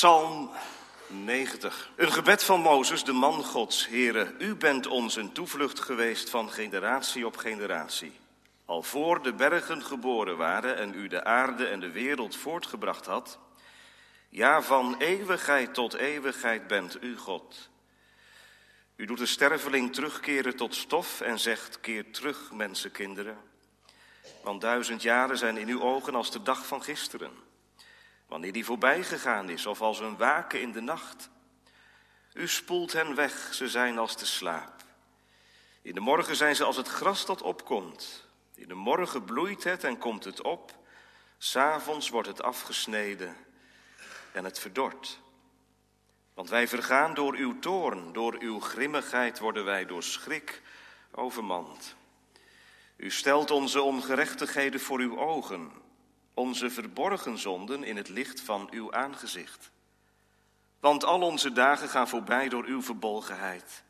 Psalm 90. Een gebed van Mozes, de man Gods. Here, u bent ons een toevlucht geweest van generatie op generatie. Al voor de bergen geboren waren en u de aarde en de wereld voortgebracht had. Ja, van eeuwigheid tot eeuwigheid bent u God. U doet de sterveling terugkeren tot stof en zegt, keer terug, mensenkinderen. Want duizend jaren zijn in uw ogen als de dag van gisteren. Wanneer die voorbij gegaan is, of als een waken in de nacht. U spoelt hen weg, ze zijn als de slaap. In de morgen zijn ze als het gras dat opkomt. In de morgen bloeit het en komt het op. S'avonds wordt het afgesneden en het verdort. Want wij vergaan door uw toorn, door uw grimmigheid worden wij door schrik overmand. U stelt onze ongerechtigheden voor uw ogen, onze verborgen zonden in het licht van uw aangezicht. Want al onze dagen gaan voorbij door uw verbolgenheid.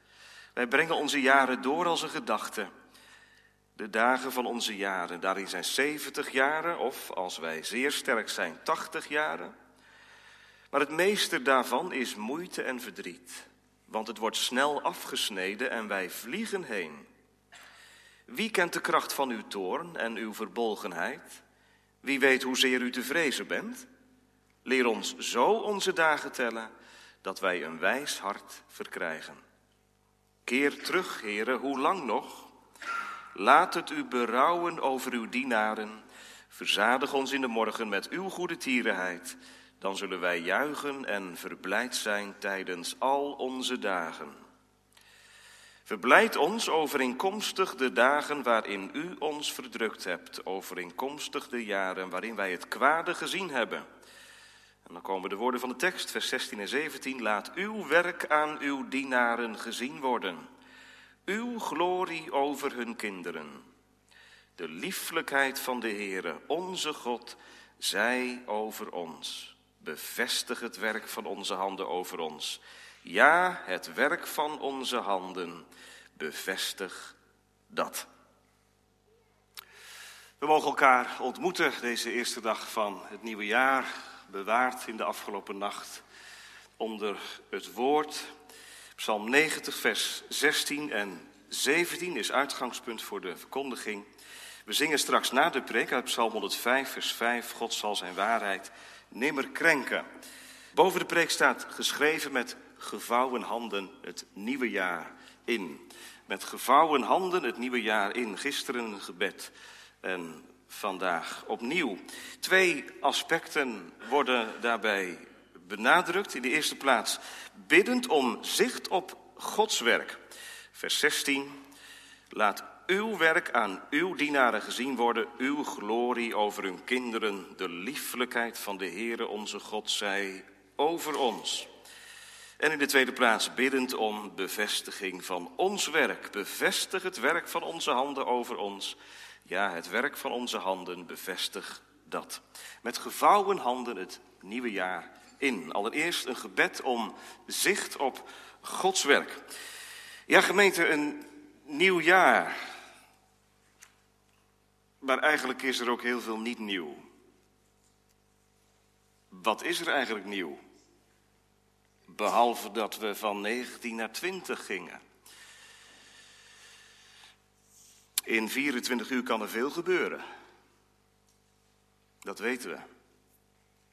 Wij brengen onze jaren door als een gedachte. De dagen van onze jaren, daarin zijn zeventig jaren, of als wij zeer sterk zijn, tachtig jaren. Maar het meeste daarvan is moeite en verdriet, want het wordt snel afgesneden en wij vliegen heen. Wie kent de kracht van uw toorn en uw verbolgenheid? Wie weet hoezeer u te vrezen bent? Leer ons zo onze dagen tellen, dat wij een wijs hart verkrijgen. Keer terug, heren, hoe lang nog? Laat het u berouwen over uw dienaren. Verzadig ons in de morgen met uw goede tierenheid. Dan zullen wij juichen en verblijd zijn tijdens al onze dagen. Verblijd ons overeenkomstig de dagen waarin u ons verdrukt hebt, overeenkomstig de jaren waarin wij het kwade gezien hebben. En dan komen de woorden van de tekst, vers 16 en 17. Laat uw werk aan uw dienaren gezien worden, uw glorie over hun kinderen. De lieflijkheid van de Heere, onze God, zij over ons. Bevestig het werk van onze handen over ons. Ja, het werk van onze handen, bevestig dat. We mogen elkaar ontmoeten deze eerste dag van het nieuwe jaar, bewaard in de afgelopen nacht onder het woord. Psalm 90, vers 16 en 17 is uitgangspunt voor de verkondiging. We zingen straks na de preek uit Psalm 105, vers 5, God zal zijn waarheid nimmer krenken. Boven de preek staat geschreven met gevouwen handen het nieuwe jaar in. Met gevouwen handen het nieuwe jaar in. Gisteren een gebed en vandaag opnieuw. Twee aspecten worden daarbij benadrukt. In de eerste plaats biddend om zicht op Gods werk. Vers 16. Laat uw werk aan uw dienaren gezien worden, uw glorie over hun kinderen, de lieflijkheid van de Heere onze God zij over ons. En in de tweede plaats biddend om bevestiging van ons werk. Bevestig het werk van onze handen over ons. Ja, het werk van onze handen, bevestig dat. Met gevouwen handen het nieuwe jaar in. Allereerst een gebed om zicht op Gods werk. Ja, gemeente, een nieuw jaar. Maar eigenlijk is er ook heel veel niet nieuw. Wat is er eigenlijk nieuw? Behalve dat we van 19 naar 20 gingen. In 24 uur kan er veel gebeuren. Dat weten we.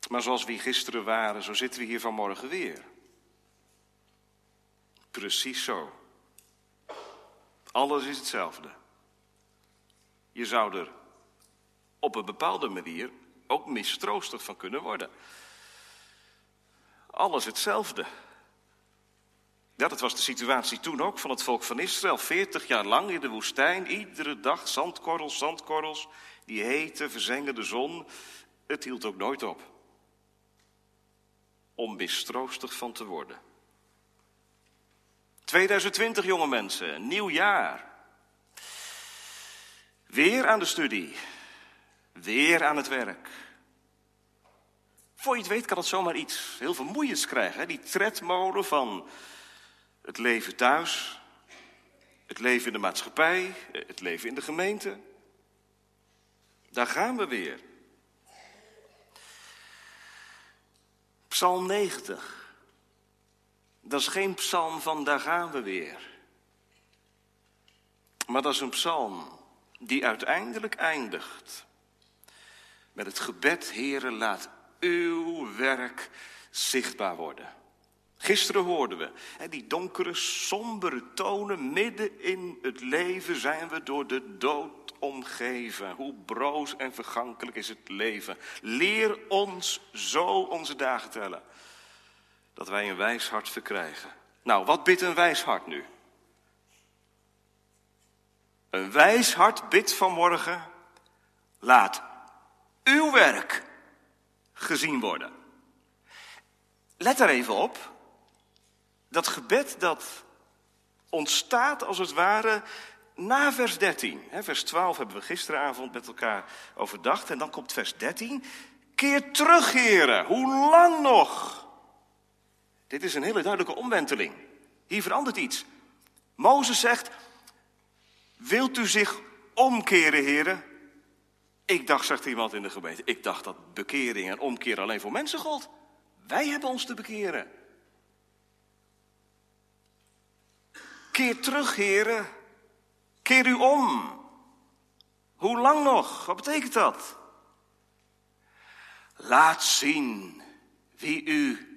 Maar zoals we gisteren waren, zo zitten we hier vanmorgen weer. Precies zo. Alles is hetzelfde. Je zou er op een bepaalde manier ook mistroostig van kunnen worden. Alles hetzelfde. Ja, dat was de situatie toen ook van het volk van Israël. Veertig jaar lang in de woestijn, iedere dag zandkorrels, zandkorrels. Die hete, verzengende zon. Het hield ook nooit op. Om mistroostig van te worden. 2020, jonge mensen, nieuw jaar. Weer aan de studie. Weer aan het werk. Voor je het weet kan het zomaar iets heel vermoeiends krijgen. Hè? Die tredmolen van het leven thuis, het leven in de maatschappij, het leven in de gemeente. Daar gaan we weer. Psalm 90. Dat is geen psalm van daar gaan we weer. Maar dat is een psalm die uiteindelijk eindigt met het gebed, Heere, laat uw werk zichtbaar worden. Gisteren hoorden we, die donkere, sombere tonen, midden in het leven zijn we door de dood omgeven. Hoe broos en vergankelijk is het leven. Leer ons zo onze dagen tellen, dat wij een wijs hart verkrijgen. Nou, wat bidt een wijs hart nu? Een wijs hart bidt vanmorgen, laat uw werk gezien worden. Let er even op, dat gebed dat ontstaat als het ware na vers 13. Vers 12 hebben we gisteravond met elkaar overdacht en dan komt vers 13. Keer terug, heren, hoe lang nog? Dit is een hele duidelijke omwenteling. Hier verandert iets. Mozes zegt, wilt u zich omkeren, heren? Ik dacht, zegt iemand in de gemeente, ik dacht dat bekering en omkeer alleen voor mensen gold. Wij hebben ons te bekeren. Keer terug, heren. Keer u om. Hoe lang nog? Wat betekent dat? Laat zien wie u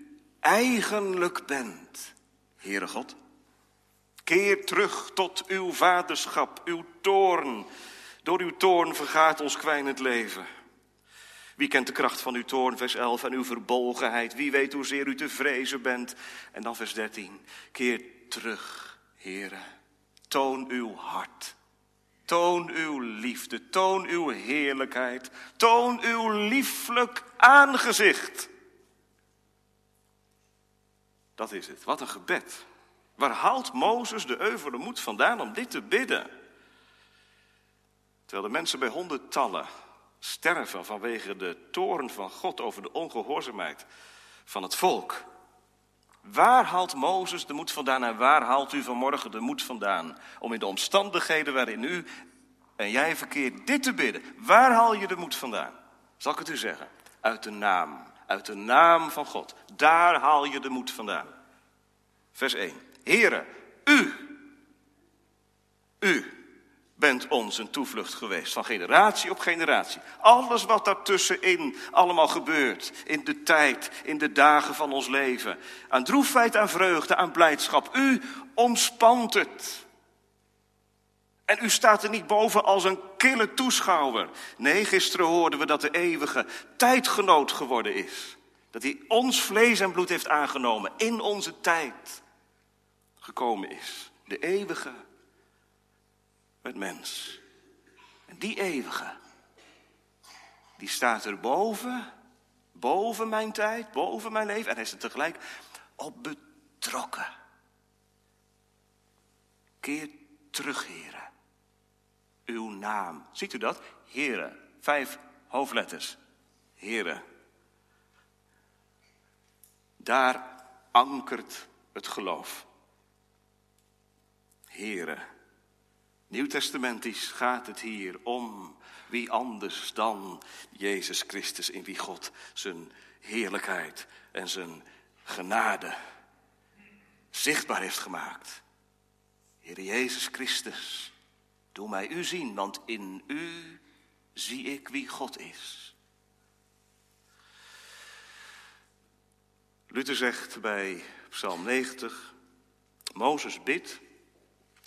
eigenlijk bent, Heere God. Keer terug tot uw vaderschap, uw toorn. Door uw toorn vergaat ons kwijnend leven. Wie kent de kracht van uw toorn, vers 11, en uw verbolgenheid? Wie weet hoezeer u te vrezen bent? En dan vers 13. Keer terug Here, toon uw hart. Toon uw liefde, toon uw heerlijkheid, toon uw lieflijk aangezicht. Dat is het, wat een gebed. Waar haalt Mozes de euvele moed vandaan om dit te bidden? Terwijl de mensen bij honderdtallen sterven vanwege de toorn van God over de ongehoorzaamheid van het volk. Waar haalt Mozes de moed vandaan en waar haalt u vanmorgen de moed vandaan? Om in de omstandigheden waarin u en jij verkeert dit te bidden. Waar haal je de moed vandaan? Zal ik het u zeggen? Uit de naam, uit de naam van God. Daar haal je de moed vandaan. Vers 1. Heren, u, u bent ons een toevlucht geweest, van generatie op generatie. Alles wat daartussenin allemaal gebeurt, in de tijd, in de dagen van ons leven. Aan droefheid, aan vreugde, aan blijdschap. U omspant het. En u staat er niet boven als een kille toeschouwer. Nee, gisteren hoorden we dat de eeuwige tijdgenoot geworden is. Dat hij ons vlees en bloed heeft aangenomen, in onze tijd gekomen is. De eeuwige met mens. En die eeuwige, die staat er boven, boven mijn tijd, boven mijn leven. En hij is er tegelijk op betrokken. Keer terug, heren. Uw naam. Ziet u dat? Heren. Vijf hoofdletters. Heren. Daar ankert het geloof. Heren. Nieuwtestamentisch gaat het hier om wie anders dan Jezus Christus, in wie God zijn heerlijkheid en zijn genade zichtbaar heeft gemaakt. Heer Jezus Christus, doe mij u zien, want in u zie ik wie God is. Luther zegt bij Psalm 90, Mozes bidt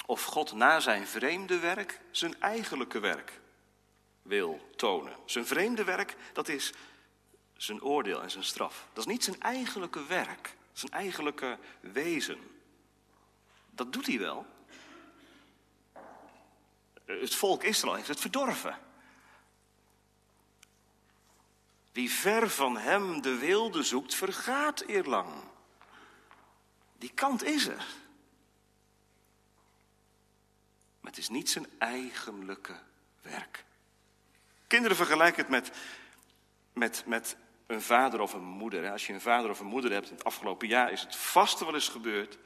of God na zijn vreemde werk zijn eigenlijke werk wil tonen. Zijn vreemde werk, dat is zijn oordeel en zijn straf. Dat is niet zijn eigenlijke werk, zijn eigenlijke wezen. Dat doet hij wel. Het volk Israël heeft het verdorven. Wie ver van hem de wilde zoekt, vergaat eerlang. Die kant is er. Maar het is niet zijn eigenlijke werk. Kinderen vergelijken het met, met, met een vader of een moeder. Als je een vader of een moeder hebt in het afgelopen jaar, is het vast wel eens gebeurd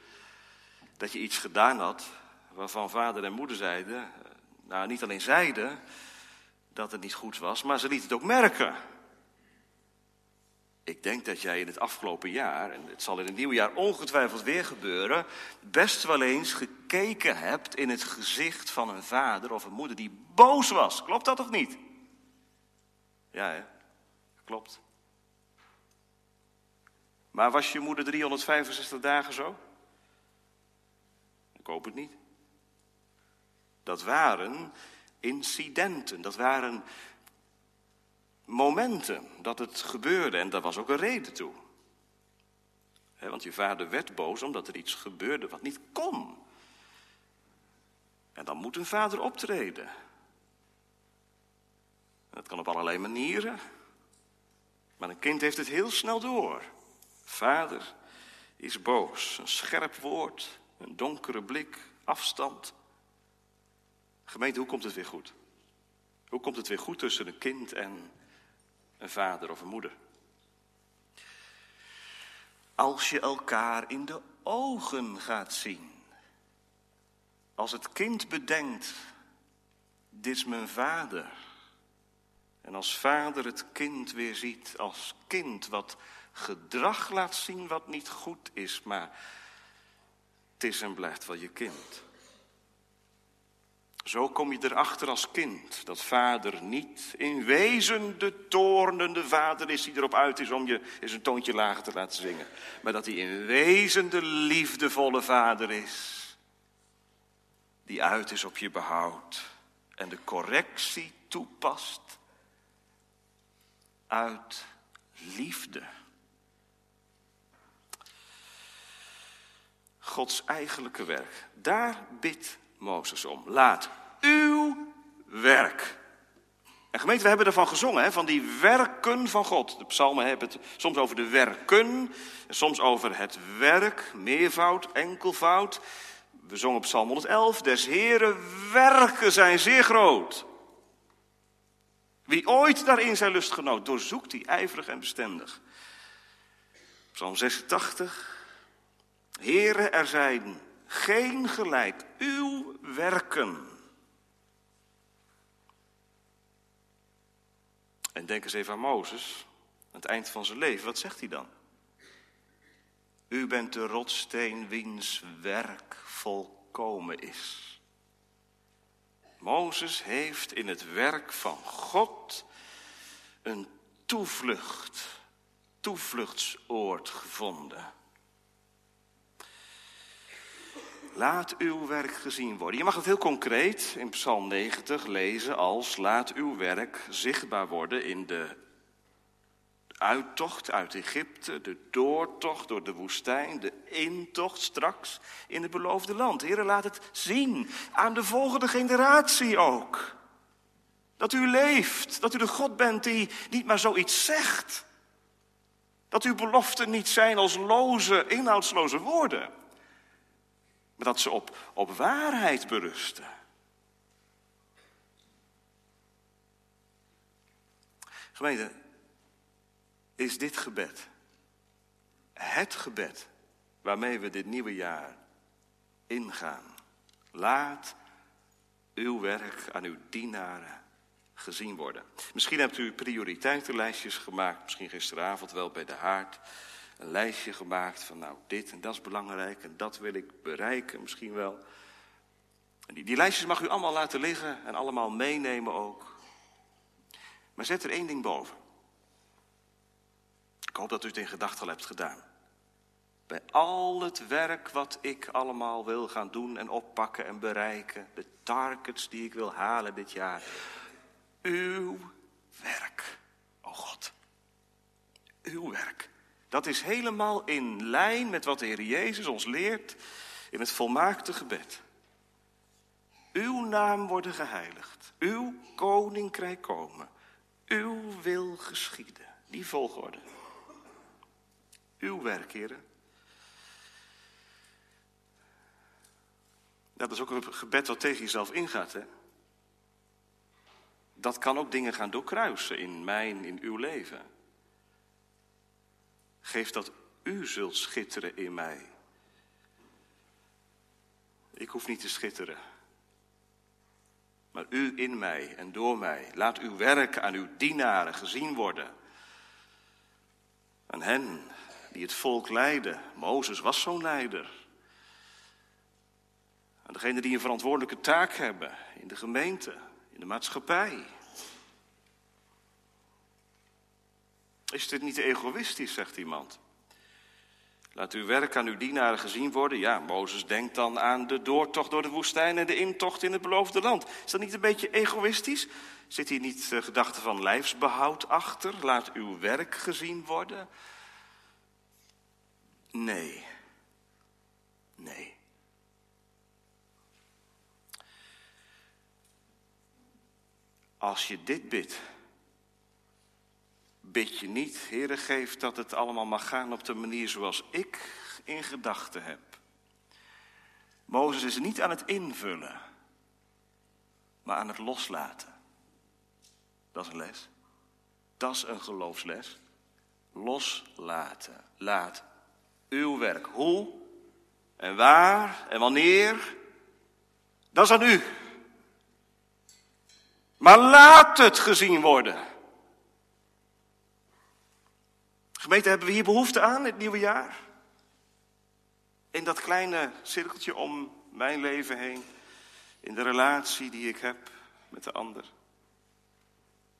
dat je iets gedaan had waarvan vader en moeder zeiden, nou niet alleen zeiden dat het niet goed was, maar ze lieten het ook merken. Ik denk dat jij in het afgelopen jaar, en het zal in het nieuwe jaar ongetwijfeld weer gebeuren, best wel eens gekeken hebt in het gezicht van een vader of een moeder die boos was. Klopt dat of niet? Ja, hè? Klopt. Maar was je moeder 365 dagen zo? Ik hoop het niet. Dat waren incidenten, dat waren momenten dat het gebeurde en daar was ook een reden toe. want je vader werd boos omdat er iets gebeurde wat niet kon. En dan moet een vader optreden. Dat kan op allerlei manieren. Maar een kind heeft het heel snel door. Vader is boos. Een scherp woord, een donkere blik, afstand. Gemeente, hoe komt het weer goed? Hoe komt het weer goed tussen een kind en een vader of een moeder? Als je elkaar in de ogen gaat zien. Als het kind bedenkt, dit is mijn vader. En als vader het kind weer ziet als kind wat gedrag laat zien wat niet goed is, maar het is en blijft wel je kind. Zo kom je erachter als kind dat vader niet in wezen de toornende vader is die erop uit is om je eens een toontje lager te laten zingen. Maar dat hij in wezen de liefdevolle vader is. Die uit is op je behoud en de correctie toepast uit liefde. Gods eigenlijke werk. Daar bidt Mozes om. Laat uw werk. En gemeente, we hebben ervan gezongen, hè, van die werken van God. De psalmen hebben het soms over de werken, en soms over het werk, meervoud, enkelvoud. We zongen op psalm 111, des Heren werken zijn zeer groot. Wie ooit daarin zijn lust genoot, doorzoekt die ijverig en bestendig. Psalm 86. Heren, er zijn geen gelijk uw werken. En denk eens even aan Mozes, aan het eind van zijn leven. Wat zegt hij dan? U bent de rotsteen wiens werk volkomen is. Mozes heeft in het werk van God een toevlucht, toevluchtsoord gevonden. Laat uw werk gezien worden. Je mag het heel concreet in Psalm 90 lezen als laat uw werk zichtbaar worden in de uittocht uit Egypte, de doortocht door de woestijn, de intocht straks in het beloofde land. Heren, laat het zien aan de volgende generatie ook. Dat u leeft, dat u de God bent die niet maar zoiets zegt. Dat uw beloften niet zijn als loze, inhoudsloze woorden. Maar dat ze op, op waarheid berusten. Gemeente, is dit gebed. Het gebed waarmee we dit nieuwe jaar ingaan. Laat uw werk aan uw dienaren gezien worden. Misschien hebt u prioriteitenlijstjes gemaakt, misschien gisteravond wel bij de haard. Een lijstje gemaakt van nou dit en dat is belangrijk en dat wil ik bereiken misschien wel. En die, die lijstjes mag u allemaal laten liggen en allemaal meenemen ook. Maar zet er één ding boven. Ik hoop dat u het in gedachten al hebt gedaan. Bij al het werk wat ik allemaal wil gaan doen en oppakken en bereiken, de targets die ik wil halen dit jaar. Uw werk, oh God. Uw werk. Dat is helemaal in lijn met wat de Heer Jezus ons leert in het volmaakte gebed. Uw naam worden geheiligd. Uw koninkrijk komen. Uw wil geschieden. Die volgorde. Uw werk, heren. Dat is ook een gebed wat tegen jezelf ingaat, hè? Dat kan ook dingen gaan doorkruisen in mijn, in uw leven. Geef dat u zult schitteren in mij. Ik hoef niet te schitteren. Maar u in mij en door mij. Laat uw werk aan uw dienaren gezien worden. Aan hen die het volk leiden. Mozes was zo'n leider. Aan degenen die een verantwoordelijke taak hebben in de gemeente, in de maatschappij. Is dit niet egoïstisch, zegt iemand? Laat uw werk aan uw dienaren gezien worden. Ja, Mozes denkt dan aan de doortocht door de woestijn en de intocht in het beloofde land. Is dat niet een beetje egoïstisch? Zit hier niet de gedachte van lijfsbehoud achter? Laat uw werk gezien worden? Nee. Nee. Als je dit bidt, bid je niet, Heere, geef dat het allemaal mag gaan op de manier zoals ik in gedachten heb. Mozes is niet aan het invullen, maar aan het loslaten. Dat is een les. Dat is een geloofsles. Loslaten. Laat uw werk. Hoe en waar en wanneer, dat is aan u. Maar laat het gezien worden. Gemeente, hebben we hier behoefte aan, het nieuwe jaar? In dat kleine cirkeltje om mijn leven heen, in de relatie die ik heb met de ander,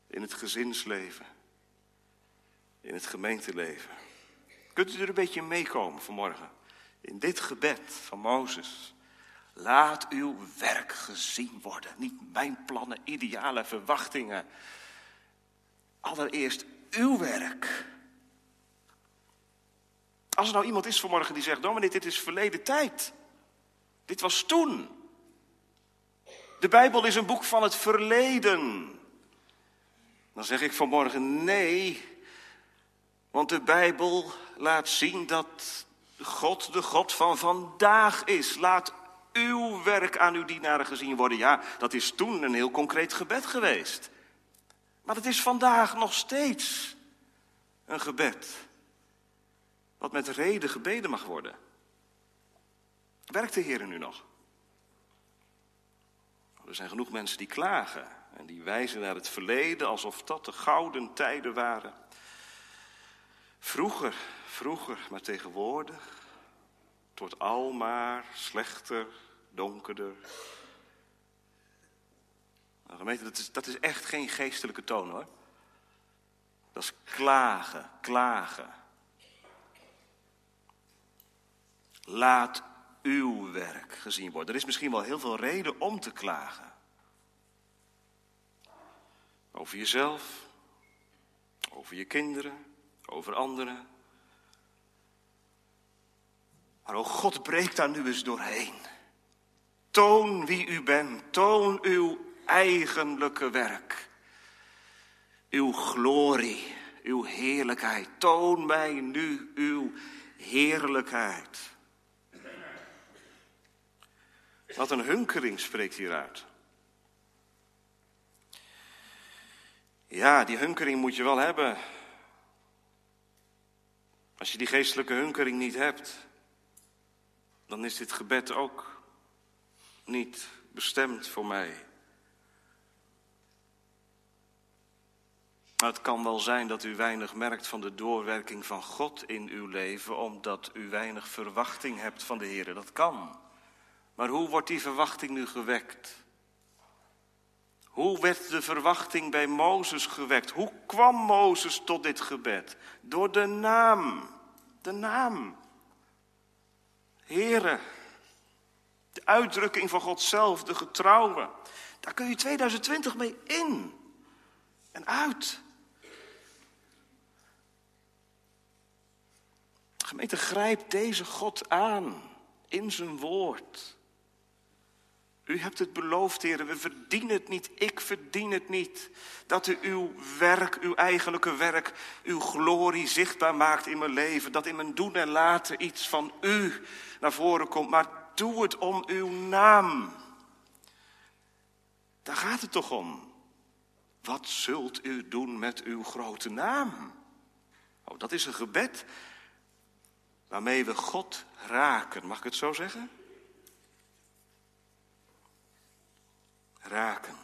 in het gezinsleven, in het gemeenteleven. Kunt u er een beetje meekomen vanmorgen? In dit gebed van Mozes. Laat uw werk gezien worden. Niet mijn plannen, idealen, verwachtingen. Allereerst uw werk. Als er nou iemand is vanmorgen die zegt, dominee, dit is verleden tijd. Dit was toen. De Bijbel is een boek van het verleden. Dan zeg ik vanmorgen nee, want de Bijbel laat zien dat God de God van vandaag is. Laat uw werk aan uw dienaren gezien worden. Ja, dat is toen een heel concreet gebed geweest. Maar het is vandaag nog steeds een gebed. Wat met reden gebeden mag worden. Werkt de Heer nu nog? Er zijn genoeg mensen die klagen en die wijzen naar het verleden alsof dat de gouden tijden waren. Vroeger, vroeger, maar tegenwoordig. Het wordt al maar slechter, donkerder. Nou, gemeente, dat is, dat is echt geen geestelijke toon hoor. Dat is klagen, klagen. Laat uw werk gezien worden. Er is misschien wel heel veel reden om te klagen. Over jezelf, over je kinderen, over anderen. Maar oh God, breek daar nu eens doorheen. Toon wie u bent, toon uw eigenlijke werk. Uw glorie, uw heerlijkheid. Toon mij nu uw heerlijkheid. Wat een hunkering spreekt hieruit. Ja, die hunkering moet je wel hebben. Als je die geestelijke hunkering niet hebt, dan is dit gebed ook niet bestemd voor mij. Maar het kan wel zijn dat u weinig merkt van de doorwerking van God in uw leven, omdat u weinig verwachting hebt van de Heer. Dat kan. Maar hoe wordt die verwachting nu gewekt? Hoe werd de verwachting bij Mozes gewekt? Hoe kwam Mozes tot dit gebed? Door de naam. De naam. Here. De uitdrukking van God zelf, de getrouwe. Daar kun je 2020 mee in en uit. gemeente, grijpt deze God aan in zijn woord. U hebt het beloofd, heren, we verdienen het niet, ik verdien het niet. Dat u uw werk, uw eigenlijke werk, uw glorie zichtbaar maakt in mijn leven. Dat in mijn doen en laten iets van u naar voren komt. Maar doe het om uw naam. Daar gaat het toch om. Wat zult u doen met uw grote naam? Oh, dat is een gebed waarmee we God raken. Mag ik het zo zeggen? Raken.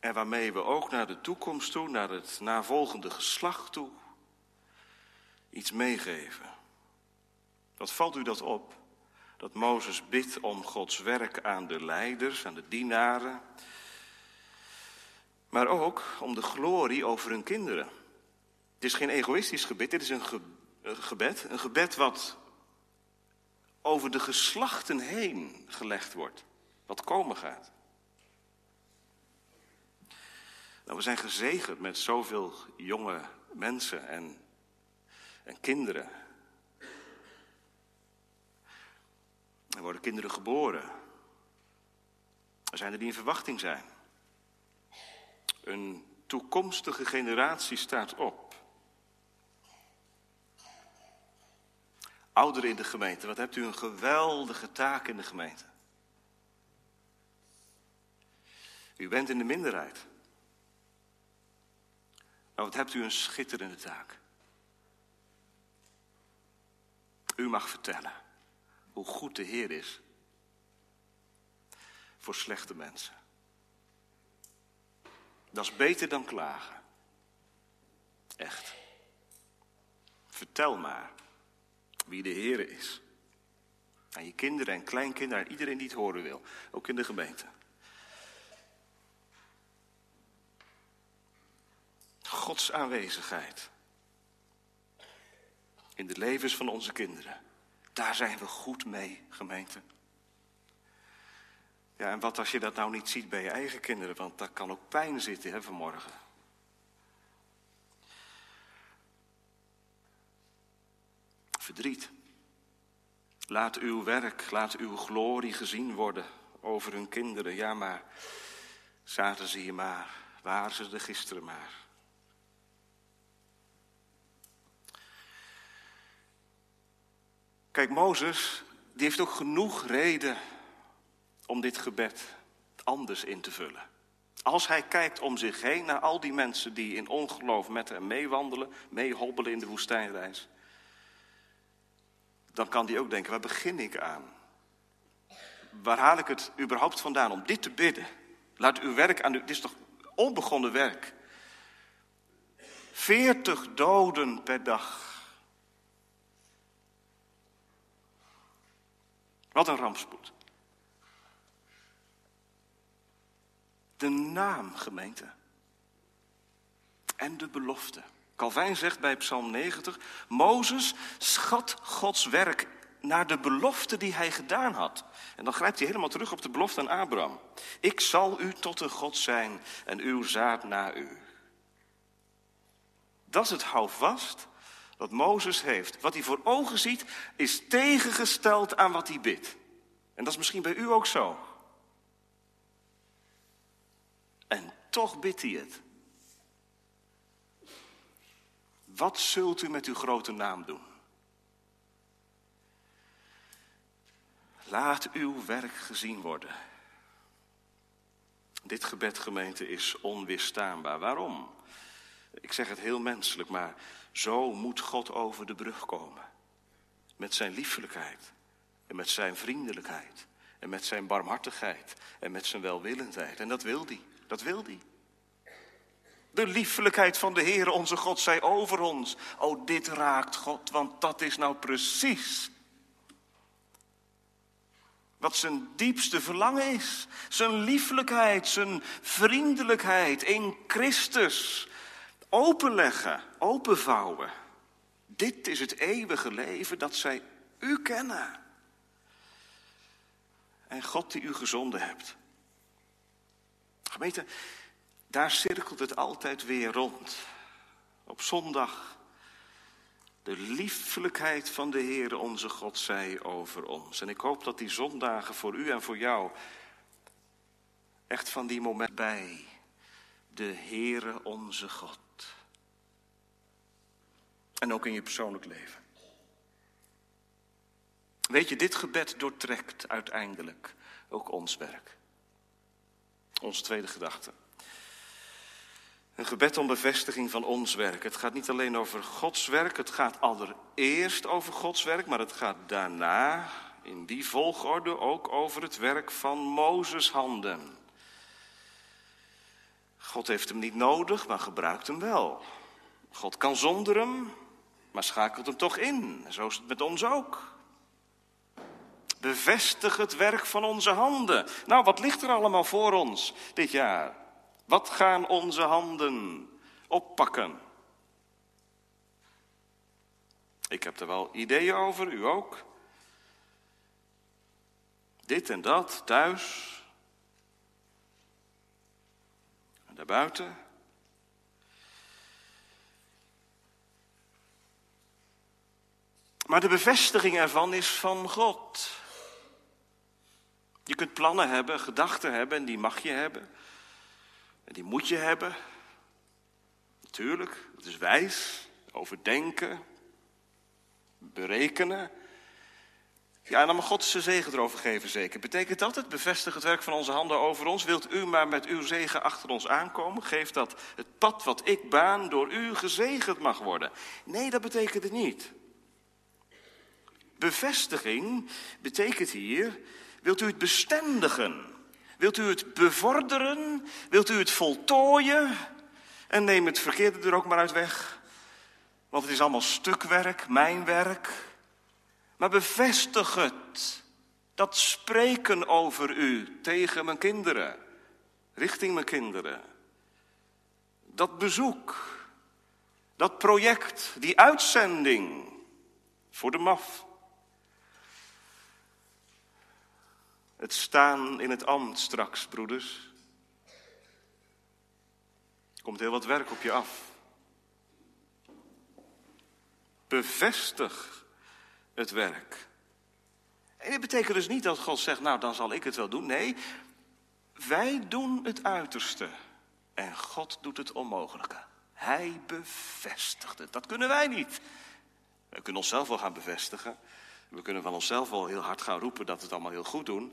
En waarmee we ook naar de toekomst toe, naar het navolgende geslacht toe, iets meegeven. Wat valt u dat op? Dat Mozes bidt om Gods werk aan de leiders, aan de dienaren. Maar ook om de glorie over hun kinderen. Het is geen egoïstisch gebed, dit is een gebed. Een gebed wat over de geslachten heen gelegd wordt. Wat komen gaat. Nou, we zijn gezegend met zoveel jonge mensen en, en kinderen. Er worden kinderen geboren. Er zijn er die in verwachting zijn. Een toekomstige generatie staat op. Ouderen in de gemeente, wat hebt u een geweldige taak in de gemeente. U bent in de minderheid. Maar wat hebt u een schitterende taak. U mag vertellen hoe goed de Heer is voor slechte mensen. Dat is beter dan klagen. Echt. Vertel maar wie de Heer is. Aan je kinderen en kleinkinderen, aan iedereen die het horen wil. Ook in de gemeente. Gods aanwezigheid. In de levens van onze kinderen. Daar zijn we goed mee, gemeente. Ja, en wat als je dat nou niet ziet bij je eigen kinderen? Want daar kan ook pijn zitten, hè, vanmorgen. Verdriet. Laat uw werk, laat uw glorie gezien worden over hun kinderen. Ja, maar zaten ze hier maar, waren ze er gisteren maar. Kijk, Mozes, die heeft ook genoeg reden om dit gebed anders in te vullen. Als hij kijkt om zich heen naar al die mensen die in ongeloof met hem meewandelen, meehobbelen in de woestijnreis, dan kan hij ook denken, waar begin ik aan? Waar haal ik het überhaupt vandaan om dit te bidden? Laat uw werk aan u, dit is toch onbegonnen werk? Veertig doden per dag. Wat een rampspoed. De naam, gemeente. En de belofte. Calvijn zegt bij Psalm 90: Mozes schat Gods werk naar de belofte die hij gedaan had. En dan grijpt hij helemaal terug op de belofte aan Abraham. Ik zal u tot een God zijn en uw zaad na u. Dat is het houvast wat Mozes heeft. Wat hij voor ogen ziet, is tegengesteld aan wat hij bidt. En dat is misschien bij u ook zo. En toch bidt hij het. Wat zult u met uw grote naam doen? Laat uw werk gezien worden. Dit gebed, gemeente, is onweerstaanbaar. Waarom? Ik zeg het heel menselijk, maar zo moet God over de brug komen. Met zijn liefelijkheid en met zijn vriendelijkheid en met zijn barmhartigheid en met zijn welwillendheid. En dat wil hij, dat wil hij. De liefelijkheid van de Heer onze God zij over ons. Oh, dit raakt God, want dat is nou precies wat zijn diepste verlangen is. Zijn liefelijkheid, zijn vriendelijkheid in Christus. Openleggen, openvouwen. Dit is het eeuwige leven dat zij u kennen. En God die u gezonden hebt. Gemeente, daar cirkelt het altijd weer rond. Op zondag. De liefelijkheid van de Heer onze God zij over ons. En ik hoop dat die zondagen voor u en voor jou echt van die moment bij de Heere onze God. En ook in je persoonlijk leven. Weet je, dit gebed doortrekt uiteindelijk ook ons werk. Onze tweede gedachte. Een gebed om bevestiging van ons werk. Het gaat niet alleen over Gods werk, het gaat allereerst over Gods werk, maar het gaat daarna, in die volgorde, ook over het werk van Mozes handen. God heeft hem niet nodig, maar gebruikt hem wel. God kan zonder hem, maar schakelt hem toch in. Zo is het met ons ook. Bevestig het werk van onze handen. Nou, wat ligt er allemaal voor ons dit jaar? Wat gaan onze handen oppakken? Ik heb er wel ideeën over, u ook. Dit en dat, thuis. En daarbuiten. Maar de bevestiging ervan is van God. Je kunt plannen hebben, gedachten hebben en die mag je hebben. En die moet je hebben. Natuurlijk, het is wijs, overdenken, berekenen. Ja, en dan mag God zijn zegen erover geven, zeker. Betekent dat het? Bevestig het werk van onze handen over ons. Wilt u maar met uw zegen achter ons aankomen? Geef dat het pad wat ik baan door u gezegend mag worden. Nee, dat betekent het niet. Bevestiging betekent hier, wilt u het bestendigen? Wilt u het bevorderen? Wilt u het voltooien? En neem het verkeerde er ook maar uit weg. Want het is allemaal stukwerk, mijn werk. Maar bevestig het. Dat spreken over u tegen mijn kinderen. Richting mijn kinderen. Dat bezoek. Dat project. Die uitzending. Voor de MAF. Het staan in het ambt straks, broeders. Er komt heel wat werk op je af. Bevestig het werk. En dit betekent dus niet dat God zegt, nou dan zal ik het wel doen. Nee, wij doen het uiterste en God doet het onmogelijke. Hij bevestigt het. Dat kunnen wij niet. We kunnen onszelf wel gaan bevestigen. We kunnen van onszelf wel heel hard gaan roepen dat we het allemaal heel goed doen.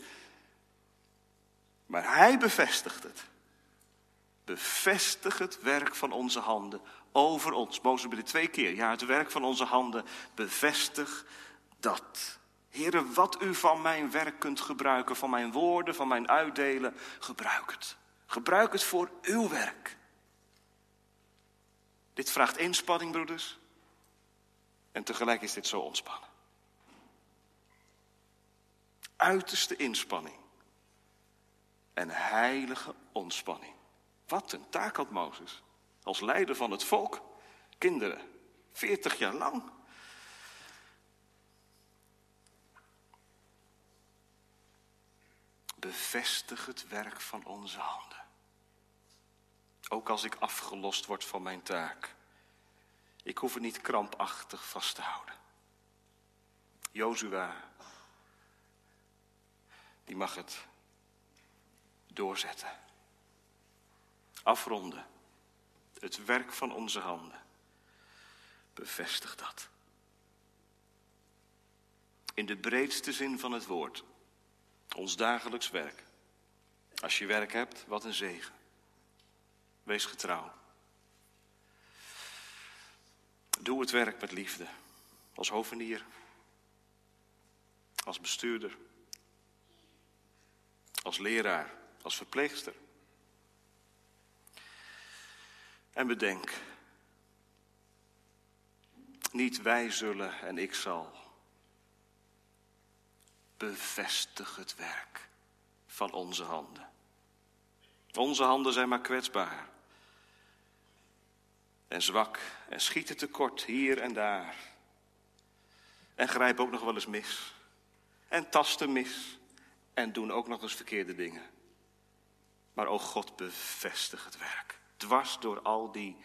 Maar hij bevestigt het. Bevestig het werk van onze handen over ons. Mozes dit twee keer. Ja, het werk van onze handen. Bevestig dat. Heren, wat u van mijn werk kunt gebruiken, van mijn woorden, van mijn uitdelen, gebruik het. Gebruik het voor uw werk. Dit vraagt inspanning, broeders. En tegelijk is dit zo ontspannen. Uiterste inspanning. En heilige ontspanning. Wat een taak had Mozes. Als leider van het volk. Kinderen. Veertig jaar lang. Bevestig het werk van onze handen. Ook als ik afgelost word van mijn taak. Ik hoef het niet krampachtig vast te houden. Jozua, die mag het doorzetten. Afronden. Het werk van onze handen. Bevestig dat. In de breedste zin van het woord. Ons dagelijks werk. Als je werk hebt, wat een zegen. Wees getrouw. Doe het werk met liefde. Als hovenier. Als bestuurder. Als leraar. Als verpleegster. En bedenk. Niet wij zullen en ik zal. Bevestig het werk van onze handen. Onze handen zijn maar kwetsbaar. En zwak en schieten tekort hier en daar. En grijpen ook nog wel eens mis. En tasten mis. En doen ook nog eens verkeerde dingen. Maar o God, bevestig het werk. Dwars door al die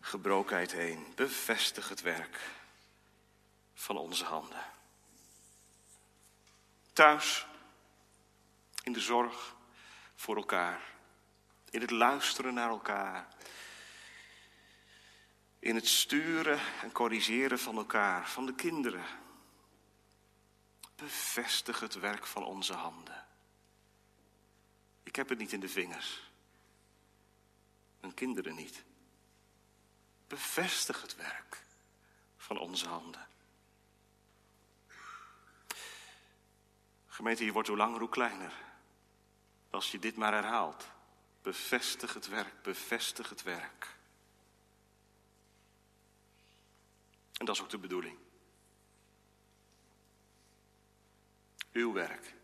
gebrokenheid heen. Bevestig het werk van onze handen. Thuis, in de zorg voor elkaar, in het luisteren naar elkaar, in het sturen en corrigeren van elkaar, van de kinderen. Bevestig het werk van onze handen. Ik heb het niet in de vingers. Mijn kinderen niet. Bevestig het werk van onze handen. Gemeente, je wordt hoe langer hoe kleiner. Als je dit maar herhaalt. Bevestig het werk, bevestig het werk. En dat is ook de bedoeling. Uw werk.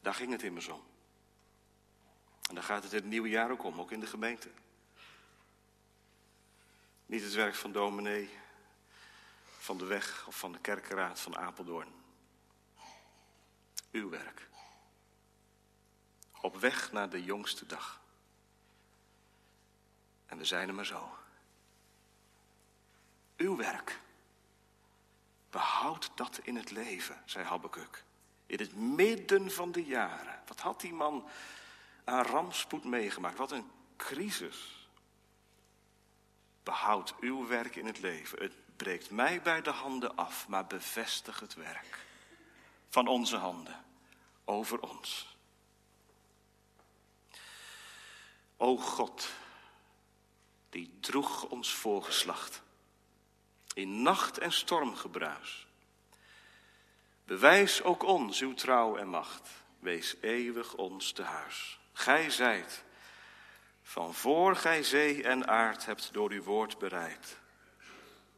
Daar ging het immers om. En daar gaat het het nieuwe jaar ook om, ook in de gemeente. Niet het werk van dominee, van de weg of van de kerkenraad van Apeldoorn. Uw werk. Op weg naar de jongste dag. En we zijn er maar zo. Uw werk. Behoud dat in het leven, zei Habakkuk. In het midden van de jaren. Wat had die man aan rampspoed meegemaakt? Wat een crisis. Behoud uw werk in het leven. Het breekt mij bij de handen af, maar bevestig het werk van onze handen over ons. O God, die droeg ons voorgeslacht in nacht en stormgebruis. Bewijs ook ons uw trouw en macht. Wees eeuwig ons te huis. Gij zijt, van voor gij zee en aard hebt door uw woord bereid,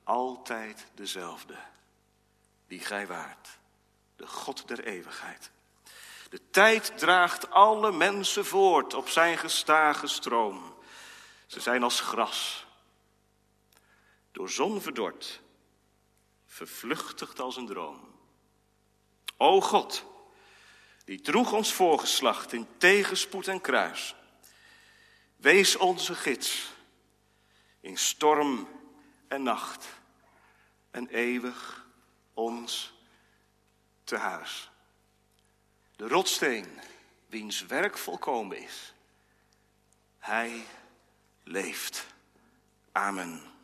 altijd dezelfde, die gij waart, de God der eeuwigheid. De tijd draagt alle mensen voort op zijn gestage stroom. Ze zijn als gras, door zon verdord, vervluchtigd als een droom. O God, die droeg ons voorgeslacht in tegenspoed en kruis. Wees onze gids in storm en nacht en eeuwig ons te huis. De rotsteen, wiens werk volkomen is. Hij leeft. Amen.